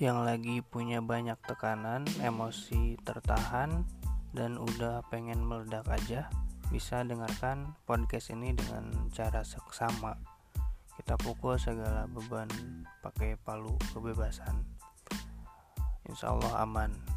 yang lagi punya banyak tekanan, emosi tertahan, dan udah pengen meledak aja, bisa dengarkan podcast ini dengan cara seksama. Kita pukul segala beban pakai palu kebebasan. Insya Allah aman.